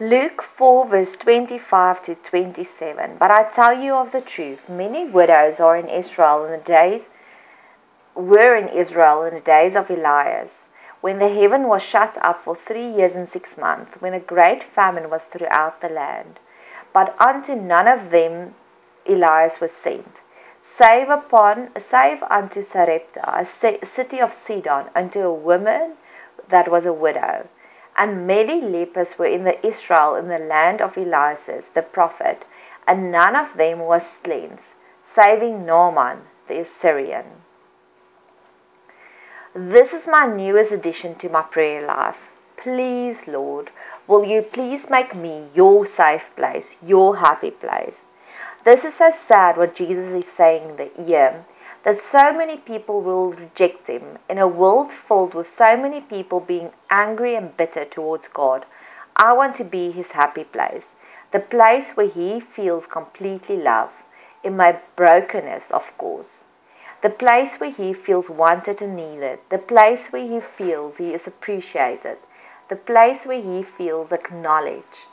Luke 4, verse 25 to 27. But I tell you of the truth, many widows are in Israel in the days were in Israel in the days of Elias, when the heaven was shut up for three years and six months, when a great famine was throughout the land. But unto none of them Elias was sent, save upon save unto Sarepta, a city of Sidon, unto a woman that was a widow and many lepers were in the Israel in the land of Elias the prophet, and none of them was cleansed, saving Naaman the Assyrian. This is my newest addition to my prayer life. Please, Lord, will you please make me your safe place, your happy place? This is so sad what Jesus is saying here that so many people will reject him in a world filled with so many people being angry and bitter towards God. I want to be his happy place, the place where he feels completely loved, in my brokenness, of course. The place where he feels wanted and needed, the place where he feels he is appreciated, the place where he feels acknowledged.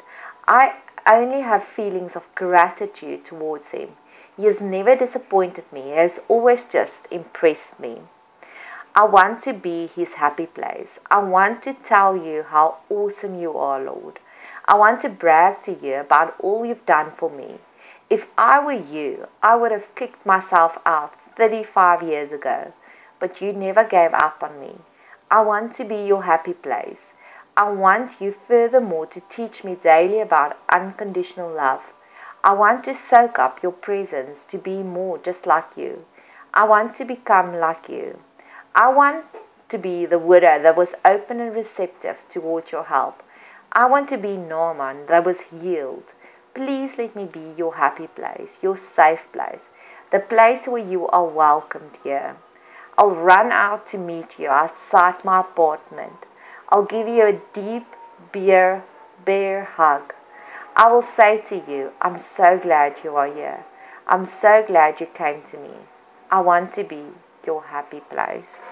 I only have feelings of gratitude towards him. He has never disappointed me, he has always just impressed me. I want to be his happy place. I want to tell you how awesome you are, Lord. I want to brag to you about all you've done for me. If I were you, I would have kicked myself out 35 years ago, but you never gave up on me. I want to be your happy place. I want you furthermore to teach me daily about unconditional love. I want to soak up your presence to be more just like you. I want to become like you. I want to be the widow that was open and receptive toward your help. I want to be Naaman that was healed. Please let me be your happy place, your safe place, the place where you are welcomed here. I'll run out to meet you outside my apartment. I'll give you a deep beer bear hug. I will say to you, I'm so glad you are here. I'm so glad you came to me. I want to be your happy place.